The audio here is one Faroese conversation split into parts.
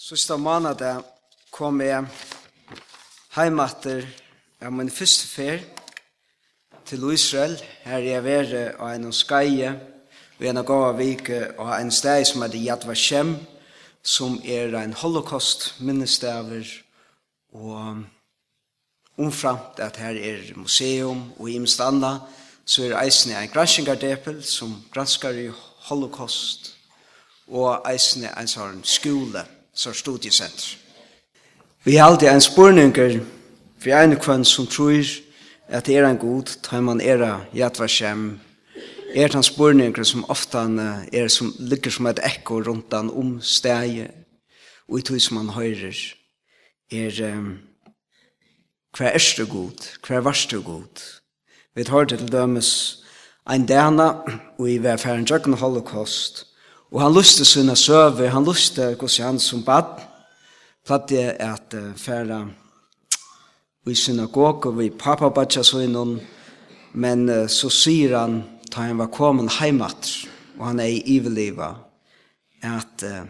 Sista måneden kom jeg heimater av ja, min første fer til Israel. Her jeg var og en skaie og en av vike og en sted som heter Yad Vashem som er en holocaust minnestaver og omframt at her er museum og i Mstanda så er eisene en granskingardepel som granskar i holocaust og eisene en sånn skole som studiesenter. Vi har alltid en spurninger for en kvann som tror at det er en god, tar man era jatva kjem, er en spurninger som ofte er som ligger som et ekko rundt den om steget, og i tog som man hører, er um, hva er det god, hva er varst det god. Vi tar det til dømes en dana, og i hver verfæren jøkken holocaust, Og han luste sina søve, han luste hos han som bad, platte at uh, færa i synagog og vi pappa badja så innom, men uh, så sier han, ta han var kommet heimat, og han er i iveliva, at uh,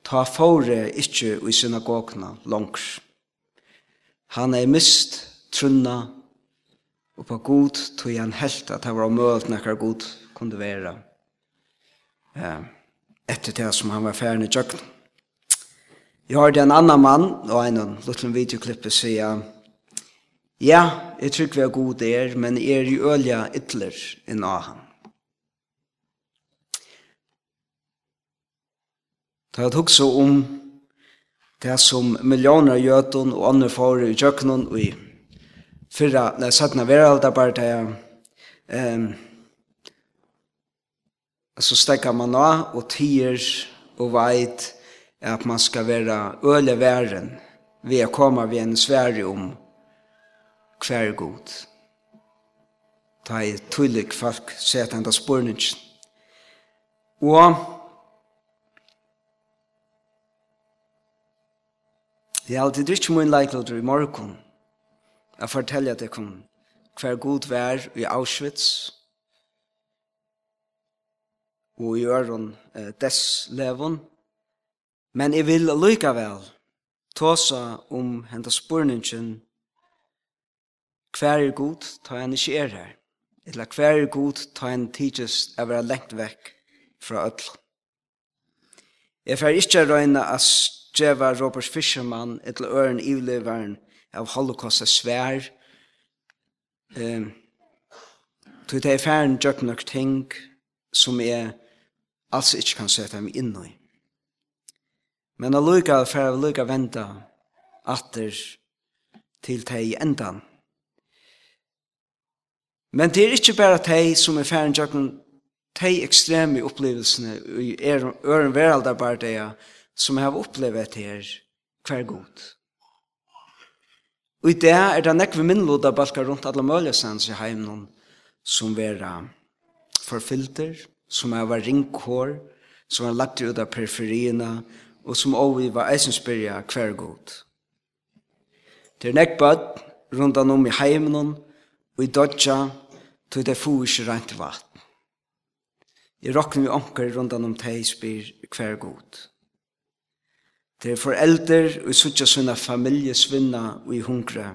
ta fore ikkje i synagogna langs. Han er mist trunna og på god tog han helt at han var omølt nekkar god kunde være. Ja. Uh, etter det som han var ferdig i tjøkken. Jeg hørte en annan mann, og en liten videoklippet sier, ja, jeg tror vi er god der, men jeg er i ølja ytler enn av han. Det er også om det som millioner av og andre får i tjøkkenen og i fyrra, nei, sattna veralda bare det, um, så stekker man av og tider og veit at man skal være øle væren ved å komme ved en svære om hver god. Ta i tullik folk sett enda spurning. Og det er alltid ikke mye leiklodder i morgen Jeg forteller at jeg kom hver god vær i Auschwitz og i øren eh, dess leven. Men jeg vil likevel tåsa om henta spurningen hver er god ta han ikke er her, eller hver er god ta han tidses å være lengt vekk fra ødel. Jeg får ikke røyne at djeva Robert Fisherman eller øren ivleveren av holocaust er svær. Um, Tog det er færen gjør nok ting som er altså ikke kan sette meg inn i. Men a lukka for å lukka venta atter til teg i endan. Men det er ikke bare teg som er færen jøkken teg ekstreme opplevelsene i er, øren veraldarbardeia som har opplevet her hver god. Og i det er det nekve minnloda balkar rundt alle møljesands i heimnum som vera forfylter, som er var ringkår, som er lagt ut av periferierna, og som også var eisensbyrja hver god. Det er nekbad rundan om i heimen, og i dodja, tog det få ikke rent vatt. Jeg råkner vi anker rundan om teg spyr hver god. Det er foreldre og suttja sånne familie svinna og i hungre,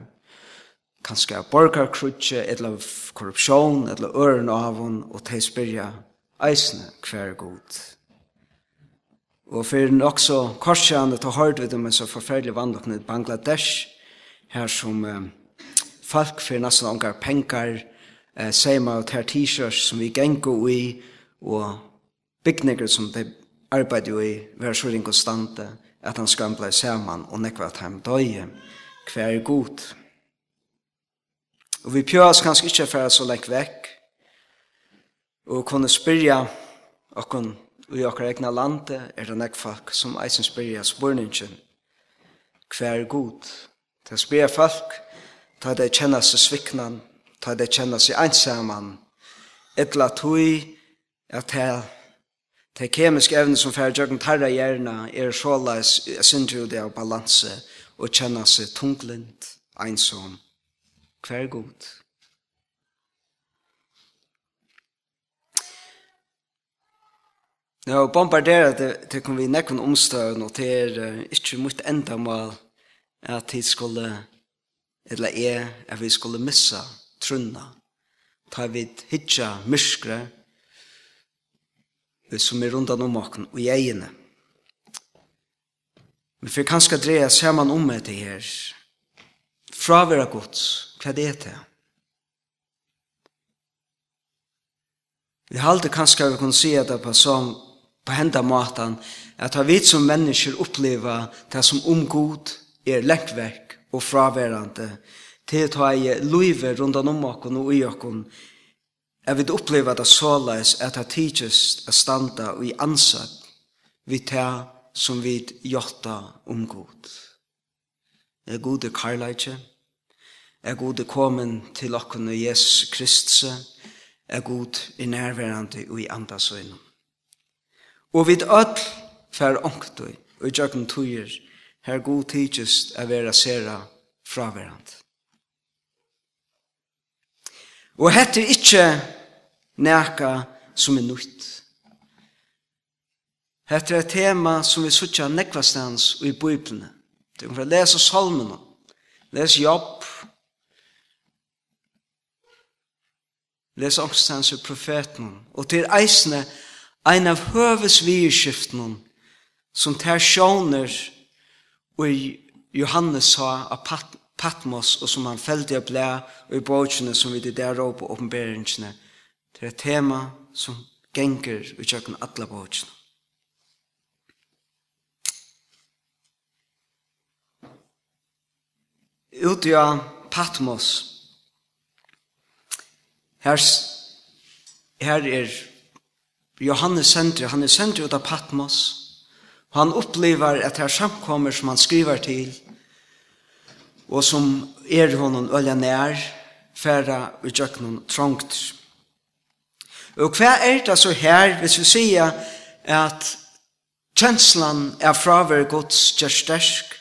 kanskje av borgarkrutje, eller korrupsjon, eller øren av hon, og teg spyrja eisne hver god. Og for den også korsjane ta hørt vi dem en så forferdelig vandlokne i Bangladesh, her som eh, folk for nesten omgar penger, eh, seima og ter t-shirts som vi gengo i, og bygninger som de arbeider i, hver så ring konstante, at han skamble saman og nekva at han døye, hver god. Og vi pjøs kanskje ikke for så lengt vekk, Og kunne spyrja okkon i okkar egna lande er det nek folk som eisen spyrja spurningen hver god. Ta spyrja folk ta det kjenna seg sviknan, ta det kjenna seg einsaman, etla tui at ta de kemiske evne som fyrir jøkken tarra hjerna er såleis sindrudi av balanse og kjenna seg tunglind, einsom, hver god. Ja, og bombardera det, det kom vi nekken omstøvn, og det er uh, ikke mot enda mal at vi skulle, eller er, at vi skulle missa trunna. Ta vi hitja myskre som er rundan om åkken og jegene. Men for kanskje dreia saman om etter her, fravera gods, hva det er det? Vi halte kanskje vi kunne si at det på som på henda matan at ha vit som mennesker opplever det som om god er lengt og fraværende til å ta i løyve rundt om okken og i okken Jeg vil oppleve det såleis at det tidses å standa og i ansett vi ta som vi gjøtta om god. Er gode karlægje, er gode kommen til okken og Jesus Kristus, er god i nærværende og i andasøgnen. Og vid öll fer ångtøy, og i tjøkken tøyer, her god tidsist er vera sera fraverand. Og hette ikkje nærka som er nytt. Hette er et tema som vi suttja nekvastans og i bøyplene. Du kan lese salmene, lese jobb, lese ångstans og profeten, og til eisne ein av høves høvesvirskiftene som tar sjåner og Johannes sa av Pat Patmos og som han felte av blæ og i bøkene som vi det der og på åpenberingene til et tema som genger i kjøkken alle bøkene. Ute av Patmos her, her er Johannes sender, han er sender ut av Patmos. Og han opplever at her samkommer som han skriver til, og som er honom ølja nær, færa og jøknum trångt. Og hva er det så her, hvis vi sier at kjenslan er fraver gods kjærstersk,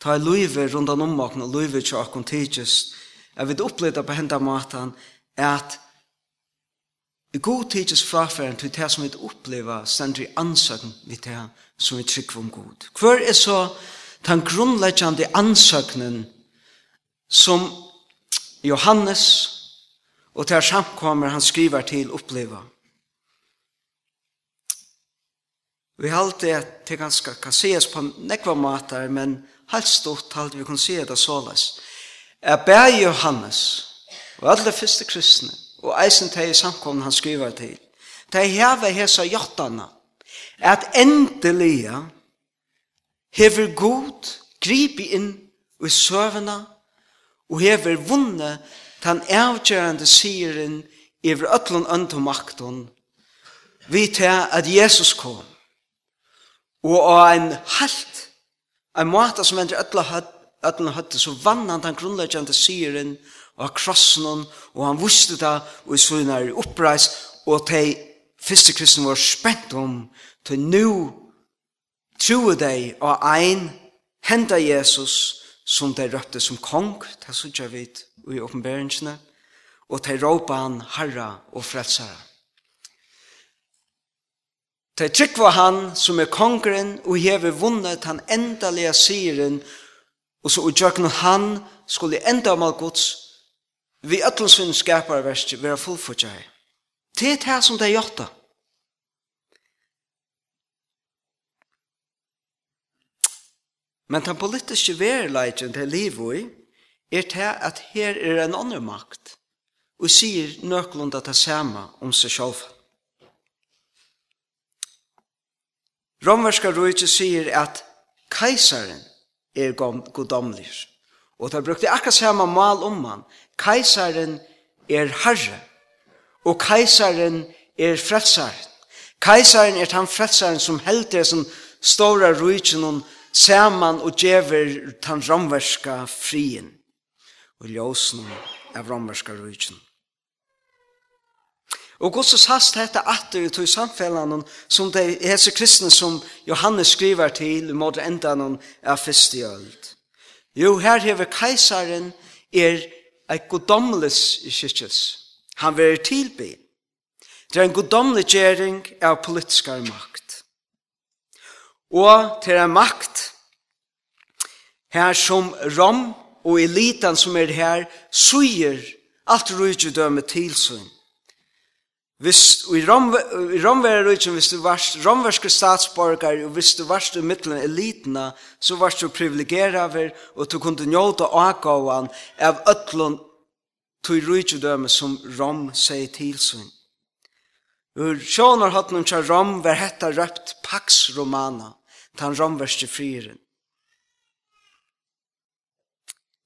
ta i luive rundan om og luive tja akon tidsist, jeg vil oppleve på henda matan at I god tidsis fraferen til det som vi opplever stender i ansøkken vi det som vi trykker om god. Hver er så den grunnleggjande ansøknen som Johannes og til samkommer han skriver til oppleva. Vi halte at det ganske kan ses på nekva matar, men helt stort halte vi kan se det såles. Er bæg Johannes og alle første kristne og eisen til i samkomne han skriver til. De heve hesa jottana, at endelige hever god gripi inn i søvna og hever vunne tan avgjørende siren over ötlun øntomakton vi til at Jesus kom og av en halt en måte som vender ötla høtt Ötlen høtte, så vann han den grunnleggjande sieren og krossen, og han visste det, og i sånne er oppreis, og til fyrste kristne var spent om, til nu troer de av ein, henta Jesus, som de røpte som kong, det synes jeg vidt, i oppenberingsene, og de råpa han herra og frelsere. De tryggva han som er kongren og hever vunnet han endelige siren, og så utjøkken han skulle enda om all gods vi ætlsvinn skapar verst vera fullfutja hei. Det er det som det er gjort Men den politiske verilegjen til livoi er til at her er en annen makt og sier nøklunda det samme om seg selv. Romverska rujtje sier at keisaren er godomlig og det brukte akkurat samme mal om han Keisaren er herre, og keisaren er frelsaren. Keisaren er han frelsaren som helder som stora rujtjen saman og djever tan romverska frien og ljósen av romverska rujtjen. Og Guds hast hette atter ut i samfellan som de hese kristne som Johannes skriver til i måte enda noen av fyrste øld. Jo, her hever keisaren er eit godomles kyrkjes. Han vil tilby. Det er en godomlig gjering av politiskar makt. Og til en makt her som Rom og elitan som er her suger alt rujtjødømme til. Hvis i romverrøyken, hvis du var romverske statsborgar, og hvis du var i middelen elitene, så var du privilegeraver, og du kunne njóta avgåan av ötlun til rujtjudøme som rom sier til sin. Ur hatt noen tja rom ver hetta røpt Pax Romana, tan romverske frieren.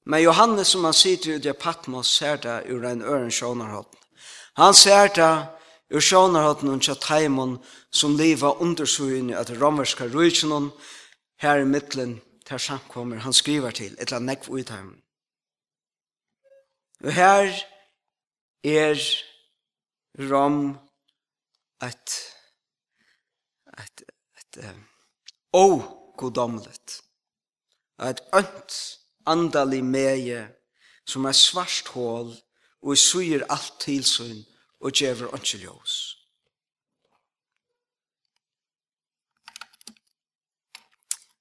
Men Johannes som han sitter ut i Patmos ser det ur en øren sjónar hatt. Han ser det Ur sjånarhåten og tjattaimon som liva undersugin at romerska rujtjenon her i mittlen til samkommer han skriver til et eller nekv uitheim. Og her er rom at at at o godomlet at ønt andalig meie som er svart hål og suger alt tilsyn og gjever ikke ljøs.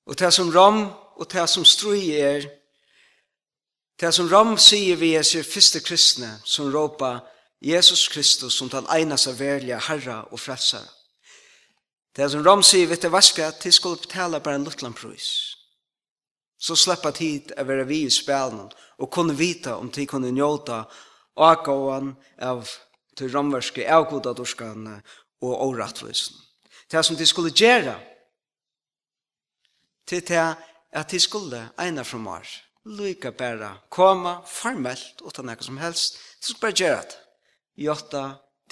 Og det som ram og det som strøy er, det som ram sier vi er sier første kristne som råpa Jesus Kristus som den eneste verlige herre og frelsere. Det som ram sier vi til vaska, til skulle betale bare en luttlandprøys. Så slipper tid å være vi i spelen og kunne vite om de kunne njåta och av til ramverske avgoda dorskane og årettvisen. Det som de skulle gjøre, til det at de skulle eina fra mar, lykke bare komme formelt, uten noe som helst, de skulle bare gjøre det. Jota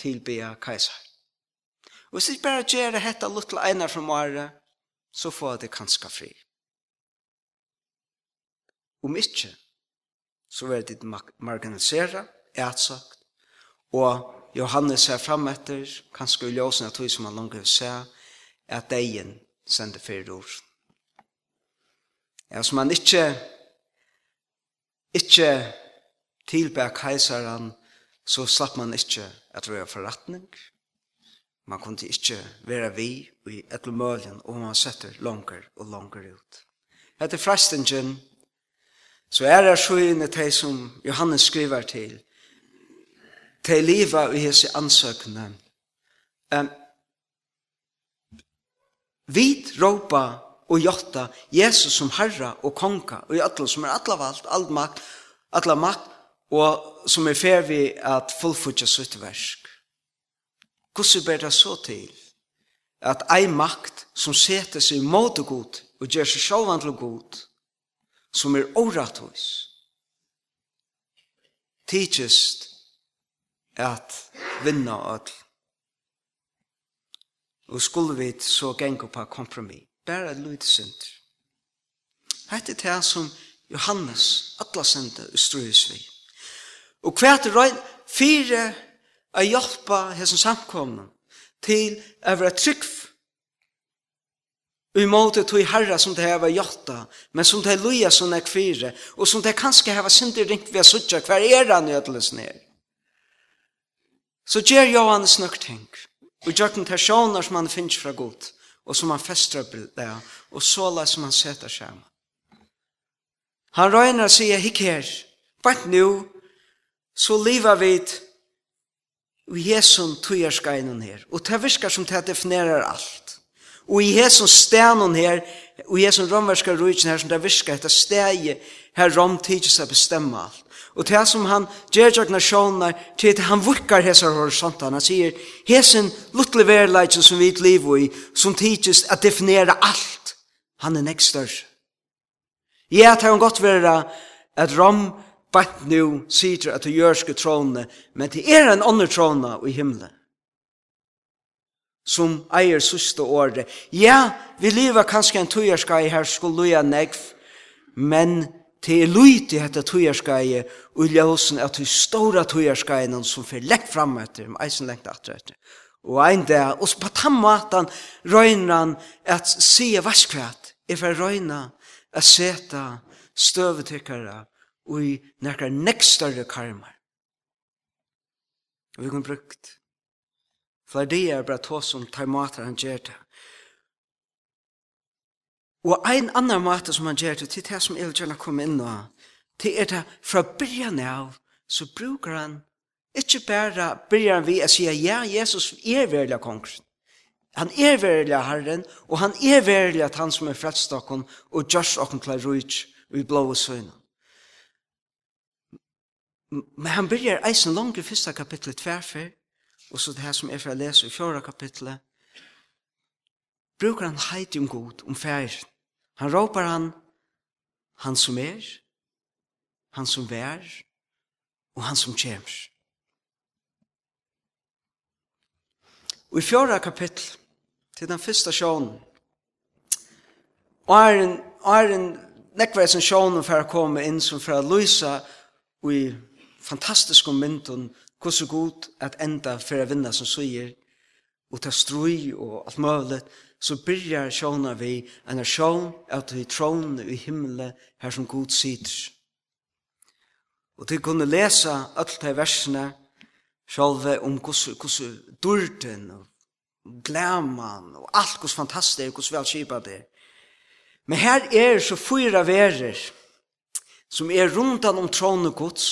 tilbya kaiser. Og hvis de bare gjør dette luttel eina fra Mare, så får de kanska fri. Om ikke, så vil det marginalisere, etsagt, og Johannes ser fram etter, kanskje i ljósen av tog som han langer ser, at deien sender fyrir ord. Ja, som han ikke, ikke tilber keisaren, så slapp man ikke at røya forretning. Man kunne ikke være vi i et lømøljen, og man setter langer og langer ut. Etter frestingen, så er det sjøen til som Johannes skriver til, til livet i hese ansøkene. Um, vit råpa og jotta Jesus som herra og konga og i atla som er atla valgt, all makt, atla makt og som er fer vi at fullfutja sitt versk. Hvordan ber det så til at ei makt som seter seg mot og god og gjør seg sjåvan til god som er oratus tidsest at vinna all. Og skulle vi så gengå på kompromis. Bare et lite synd. Hette er det som Johannes, alla senda, ustrøys vi. Og hvert er røyn, fire a hjelpa hesson samkomna til a vera trygg i måte tog herra som det heva hjelta, men som det luja sånne kvire, og som det kanskje heva synder ringt vi a suttja hver er han i ödlesnir. Så gjør Johannes nok ting. Og gjør den personer som han finner fra godt. og som han fester opp det, og såla som han setter seg. Han røyner og sier, hikk her, bare nå, så liva vid og Jesun tøyerskainon her. Og det virker som det definerer alt. Og i Jesu stenen her, og i Jesun romverska rujtjen her, som det virker etter stegi, her rom tidsis å bestemme alt. Og det som han gjør jagna sjånar til at han vukkar hese horisontan, han sier, hesen luttelig verleitjen som vi liv i, som tidsist at definere alt, han er nekst større. Ja, det kan godt være at Rom bant nu sier at det jørske trådene, men det er en andre trådene i himmelen som eier søste året. Ja, vi lever kanskje en tøyerskai i her skulle luja negv, men Det er lyd i dette tøyerskeie, og ljøsen er til store tøyerskeien som får lengt fram etter, med eisen lengt etter etter. Og ein dag, og på den måten røyner han at sige vaskvært, er for røyner at seta støvetikkere og i nærkere nekst større karmer. Og vi kan brukt. For det er bare tås som tar mat han gjør det. Og ein annan måte som han gjør det, til det som Elgjana kom inn nå, til er det fra byrjan av, så brukar han ikke bare byrjan vi å si, ja, Jesus er verlig konger. Han er verlig herren, og han er verlig at han som er fredstokken, og gjørs okken til rujt, og i blå og søgnen. Men han byrjar eisen langt i fyrsta kapitlet tverfer, og så det her som er fra å lese i fjorda kapitlet, brukar han heit om god, om færen. Han råpar han, han som er, han som vær, og han som kjemmer. Og i fjorda kapittel, til den første sjånen, og er en, er en nekvæsen sjånen for å komme inn som for å lyse og i fantastiske mynden så god at enda for å vinne som sier og ta strøy og alt mulig så byrjar sjåna vi en er sjån at vi trån i himmelen her som god sitter. Og til kunne lesa alt de versene sjålve om hvordan durten og glæman og alt hvordan fantastisk og hvordan vel kjipa det. Men her er så fyra verer som er rundan om trån og gods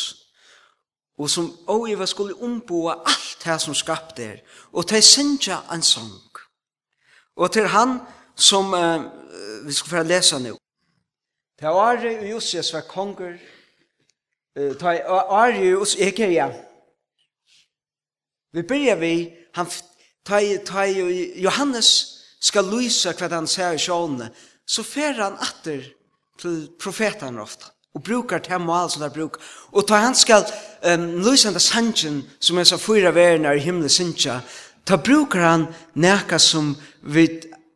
og som oiva skulle omboa alt det som skapt er og til sindja en sånn Og til han som uh, vi skal få lese nå. Til Ari og Josias var konger. Uh, ta Ari og Ekeria. Vi begynner vi, han, ta, ta Johannes skal lyse hva han ser i sjålene, så fer han atter til profetene ofte og brukar til mal som der bruk. Og ta han skal um, lysa den sangen som er så fyra verna i himmelen sinja, ta brukar han neka som vi,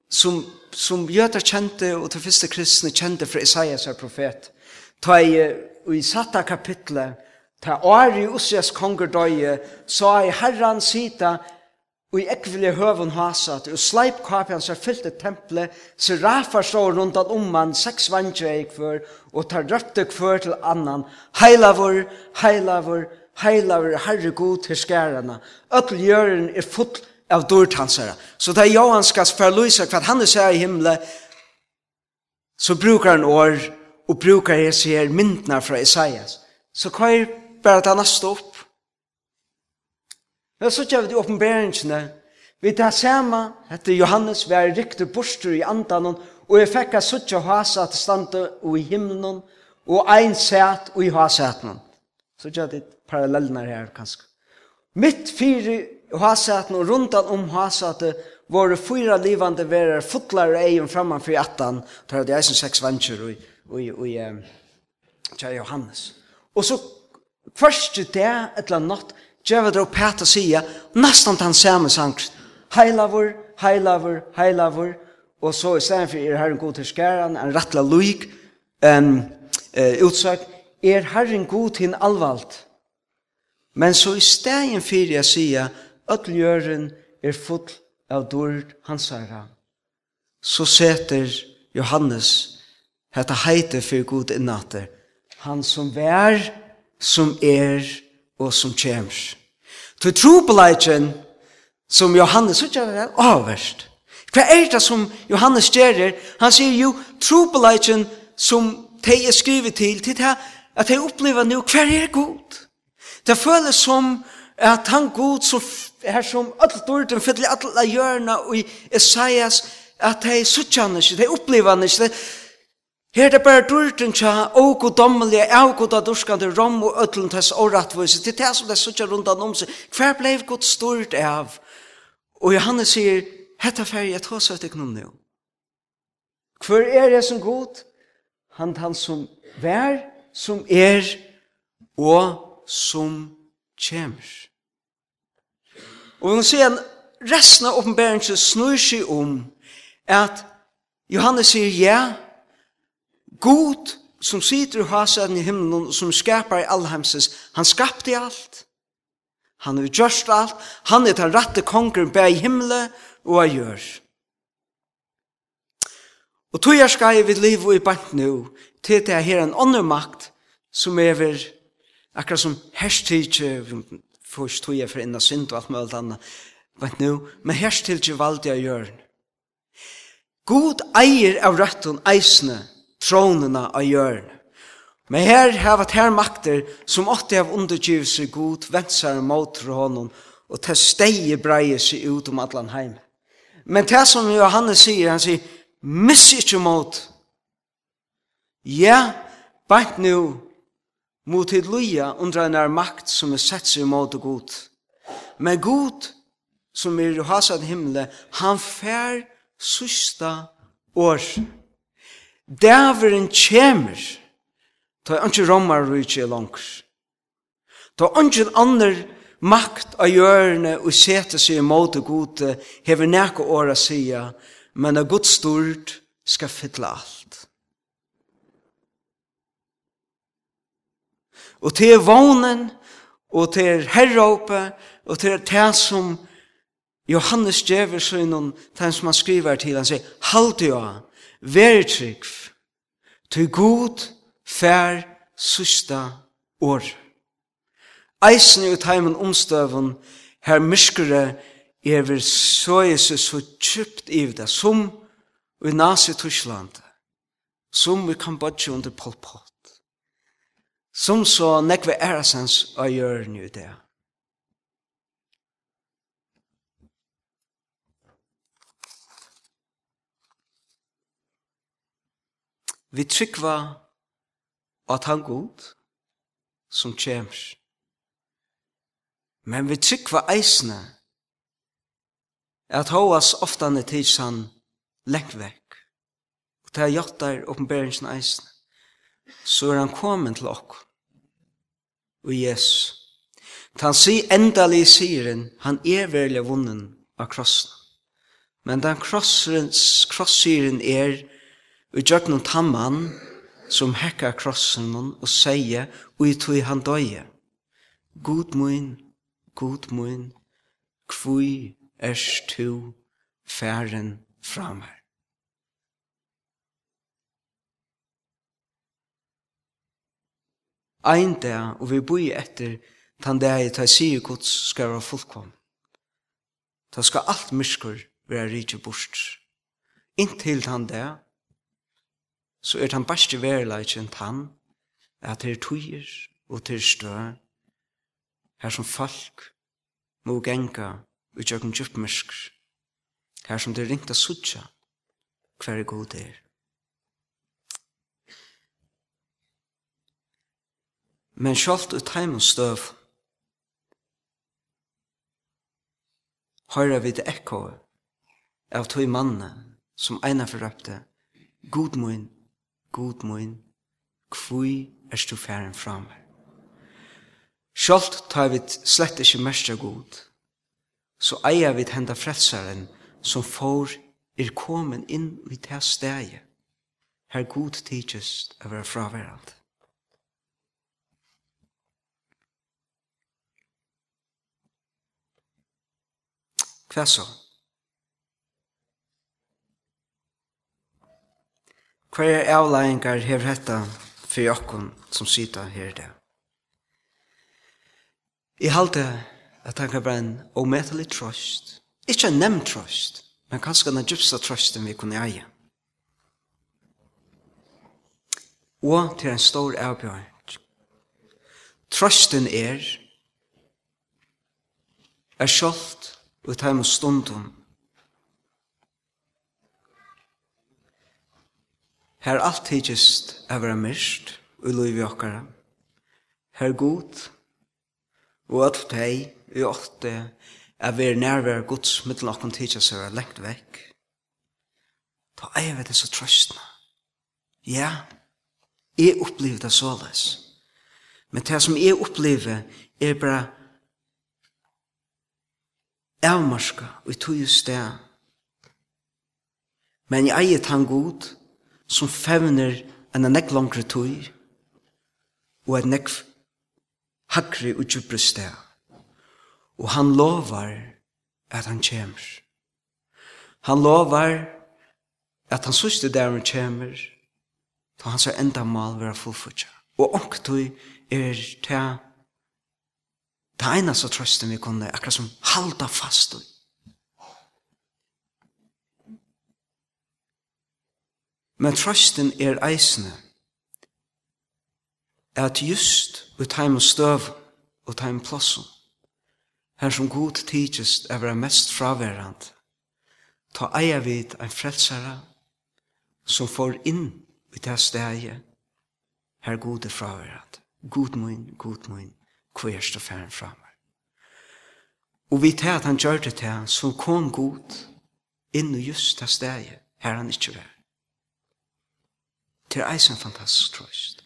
som som jötar kjente og til første kristne kjente fra Isaias er profet. Ta i, i satta kapitlet, ta ari Osrias konger døye, sa i herran sita, og i ekvile høvun hasat, og sleip kapian et fyllte så serafar så rundt an omman, seks vantje eik før, og tar røpte kvør til annan, heilavur, heilavur, heilavur, heilaver herre god til skærene. Øtl gjøren er full av dårtansere. Så da Johan skal forløse hva han er sier i himmelen, så brukar han år, og brukar jeg sier myndene fra Isaias. Så hva er bare at han neste opp? Men så kjøver de det åpenberingene. Vi tar sammen etter Johannes, vi er riktig borster i andanen, og jeg fikk at suttje hasa til stande og i himmelen, og ein sæt og i hasaten. Så kjøver de parallellene her, kanskje. Mitt fire hasaten og rundt om hasaten det fyra livande verar fotlar og egen framman fyrir attan, tar det eisen seks vansjer og, og, og, og tja Johannes. Og så først det, et eller annet, djevedra og peta sia, nastan tan samme sankt, heilavur, heilavur, heilavur, og så i stedet for er herren god til skæran, en rattla luik, en, uh, utsøk, er herren god til alvalt, Men så i stegen fyrir jeg sier, ötljøren er full av dord hans herra. Så seter Johannes, hetta heite for god innater, han som vær, som er og som kjemr. Til trobeleitjen som Johannes, så gjør det avverst. Hva er det som Johannes gjør? Han sier jo, trobeleitjen som de er skrivet til, til det at de opplever nå, hva er god? Det føles som at han god som er som all dården fyller alle hjørna og i Esaias at de suttjer han ikke, de opplever han ikke. Her er det bare dården tja og goddommelige, og goda dorskande rom og ødlen tess åratvise. Det er det som de suttja rundan om seg. Hver blei god stort av? Og Johannes sier, hetta ferie, jeg tås at ikk noen Hver er det som god? Han han som vær, som er og som kjemur. Og vi må resten av oppenbæringen snur seg om at Johannes sier ja, God som sitter i hasen i himmelen og som skapar i allheimsens, han skapte alt. Han har gjørst alt. Han er den rette kongren bæ i himmelen og av gjør. Og tog jeg skal i liv og i bant nu til det her en ånder makt som er ved Akkurat som herstidje, først tog jeg for inna synd og alt med alt annet, vet nu, men herstige valgte jeg å gjøre. God eier av røtten eisene, tronene av gjørne. Men her har vært her makter som åtte av undergivelse god ventsar mot honom og til steie breie seg ut om atlan heim. Men det som Johannes sier, han sier, miss ikke mot. Ja, bare nå, mot til loja undra en er makt som er sett seg imot og god. Men god, som er i hasad himle, han fær sista år. Dæveren kjemer, ta ikke rommar rujtje langs. Ta ikke andre makt av hjørne og sete seg imot og god, hever nekka åra sida, men av god stort skal fytle alt. Og til vånen, og til herråpe, og til det som Johannes djever sønnen, den som han skriver til, han sier, halte jo, vær trygg, til god, fær, søsta, år. Eisen i utheimen omstøven, her myskere, er så søyese så kjøpt i det, som i Nazi-Tyskland, som i Kambodja under Pol Pot som så nekve ærasens å gjøre nu det. Vi tryggva at han god som kjems. Men vi tryggva eisne at hovas oftane tids han lengt vekk. Og det er der oppenberingen eisne så er han kommet til okk. Og Jesus. Han sier endelig siren, han er veldig vunnen av krossen. Men den krossiren er og gjøkken og tamman som hekka krossen og sier og i tog han døye. God mun, god mun, kvui erst tu færen framme. ein dag, og vi boi etter tan dag ta sier Guds skal være fullkom. Ta skal alt myskur være rikje bort. Inntil tan dag, så er tan beste verleikjen tan, at det er tøyer og til stø, her som folk må genga ut jøkken djupmysk, her som det er ringt sutja hver god er. men sjalt ut heim og støv. Høyra det ekko av tog manne som eina forrøpte, God moin, god moin, kvui er stu færen fra meg. Sjalt tar vi slett ikkje mestra god, så eier vi henda frelsaren som får er komin inn i det steget, her god tidsist over fraverald. Hva så? Hva er avleggingar her hetta for jokken som sitter her i dag? Jeg halte at han kan være en ometelig trøst. Ikke en nem trøst, men kanskje den djupste trøsten vi kunne eie. Og til en stor avbjørn. Trøsten er er sjålt og i teimen stundum. Her alt hittist er vera myrst og i i okkara. Her god og alt tei i åtte er vera nærvera gods mittel okkon hittist er lengt vekk. Ta eivet er det så trøstna. Ja, jeg opplever det såles. Men det som jeg opplever er bare avmarska og i tog sted. Men jeg eier han god, som fevner enn en nekk langre tog, og en nekk hakre og djupre sted. Og han lovar at han kjemmer. Han lovar at han sørste der han kjemmer, da hans enda mal vera fullfutja. Og ångtøy er til Det eneste trøsten vi kunne akkurat som halda fast i. Men trøsten er eisende at just ut heim og støv og heim plassen her som god tidsist er være mest fraværand ta eia vid ein frelsara som får inn i det stedet her god er fraværand god mun, god mun hvor er stå færen fra meg. Og vi tar at han gjør det til han, så kom god inn i just det stedet her han ikke var. Til eisen fantastisk trøst.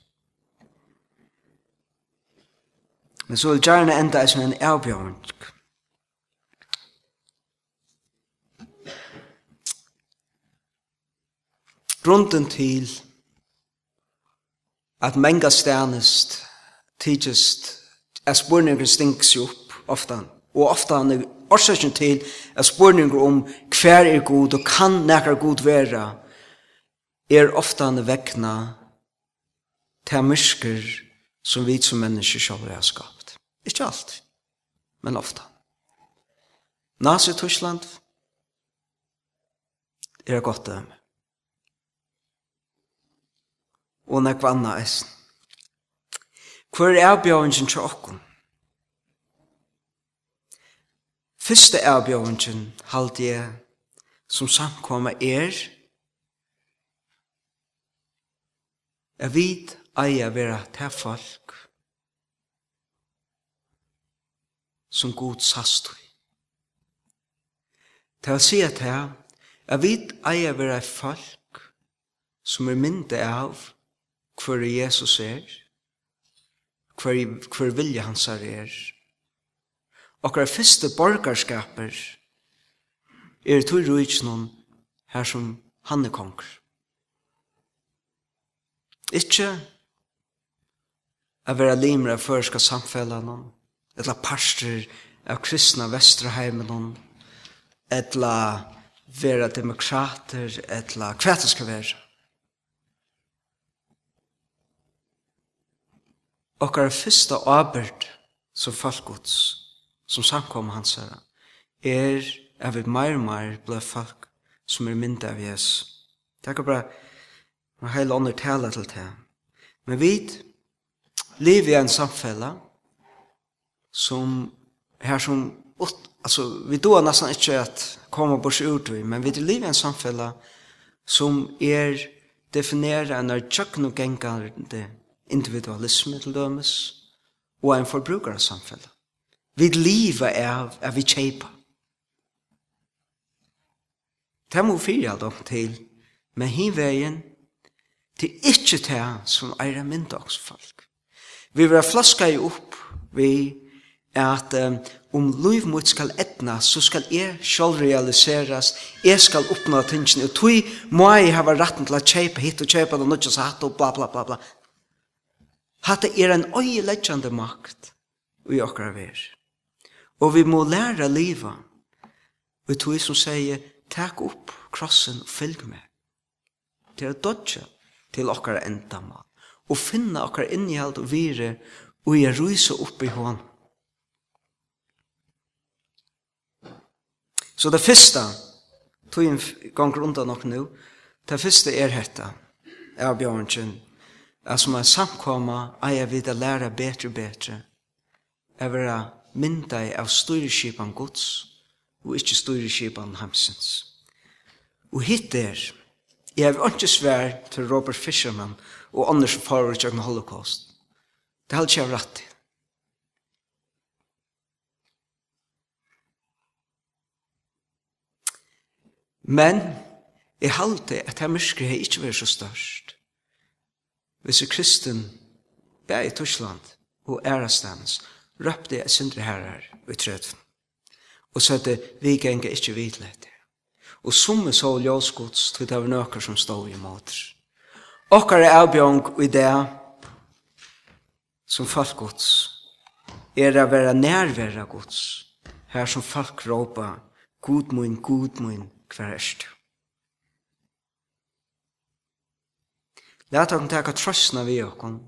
Men så vil gjerne enda som en avbjørn. Grunden til at menga stjernest tidsest at spurningur stinks jo opp ofta. Og ofta han er årsaken til at spurningur om hver er god og kan nekar god vera er ofta han vekna til myrsker som vi som mennesker selv har skapt. Ikke alt, men ofta. Nazi-Tyskland er godt døme. Og nekvanna eisen. Hvor er avbjøringen til okken? Første avbjøringen halte jeg som samkommer er er vet eier vera til folk som god sast i. Det vil si at her, er vet eier være folk som er mynda av hver Jesus er, hver, hver vilje hans er. Og hver første borgerskaper er tog rujtjnum her som han er konger. Ikkje a vera limra førska samfellanon, etla parster av kristna vestraheimenon, etla vera demokrater, etla det skal vera. okkar fyrsta arbeid som falkgods, som samkom hans herra, er at vi meir og meir ble folk som er mynda av Jesus. Det er bara en heil ånder tala til det. Men vi liv i en samfella som her som altså, vi doa nesten ikke at koma bors ut vi, men vi lever i en samfella som er definera en er tjøknogengande individualisme til dømes, og en forbrukarsamfell. Vi lever er at vi kjeipa. Det må alt dem til, men hin veien, det er ikke det som er en myndagsfolk. Vi vil flaska i opp, vi at um, om liv mot skal etna, så skal jeg selv realiseres, jeg skal oppnå tingene, og tog må jeg hava retten til å kjøpe hit og kjøpe det nødvendig hatt og bla bla bla bla. Hatta er en øyeleggjande makt i okra ver. Og vi må læra liva vi tog som sier tak opp krossen og fylg med til å dodge til enda endamal og finna okra innihald og vire og jeg rysa opp i hånd. Så det første, tog en gang rundt av nok nu, det første er hetta, er Bjørnsen, at som er samkomma eier vi å lære bedre og betre, er vera mynda av styreskipan gods og ikke styreskipan hamsens. Og hitt er, jeg har ikke svær til Robert Fisherman og Anders Farver til Holocaust. Det er ikke jeg rett til. Men jeg halte at det mørket har ikke vært så størst hvis er kristen bæ i Torsland og ærastans røpte jeg sindre herrer i trøtten. og så det vi genge ikke vidlete og summe så ljøsgods til det var nøkker som stod i måter okkar er avbjong i det som falkgods er å være nærværa gods her som folk råpa god mun, god mun, hver erst Læt okken teka trøstna vi okken,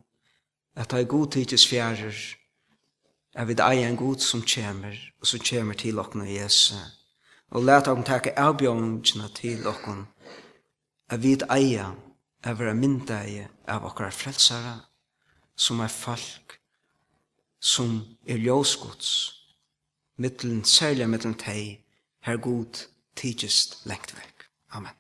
at det er god tid tids fjærer, at vi eier en god som kommer, og som kommer til okken av Jesu. Og læt okken teka avbjørnene til okken, at vi eier, at vi er myndeie av okkar frelsare, som er folk, som er ljósgods, mittlen, særlig mittlen teg, her god tidsist lengt vekk. Amen.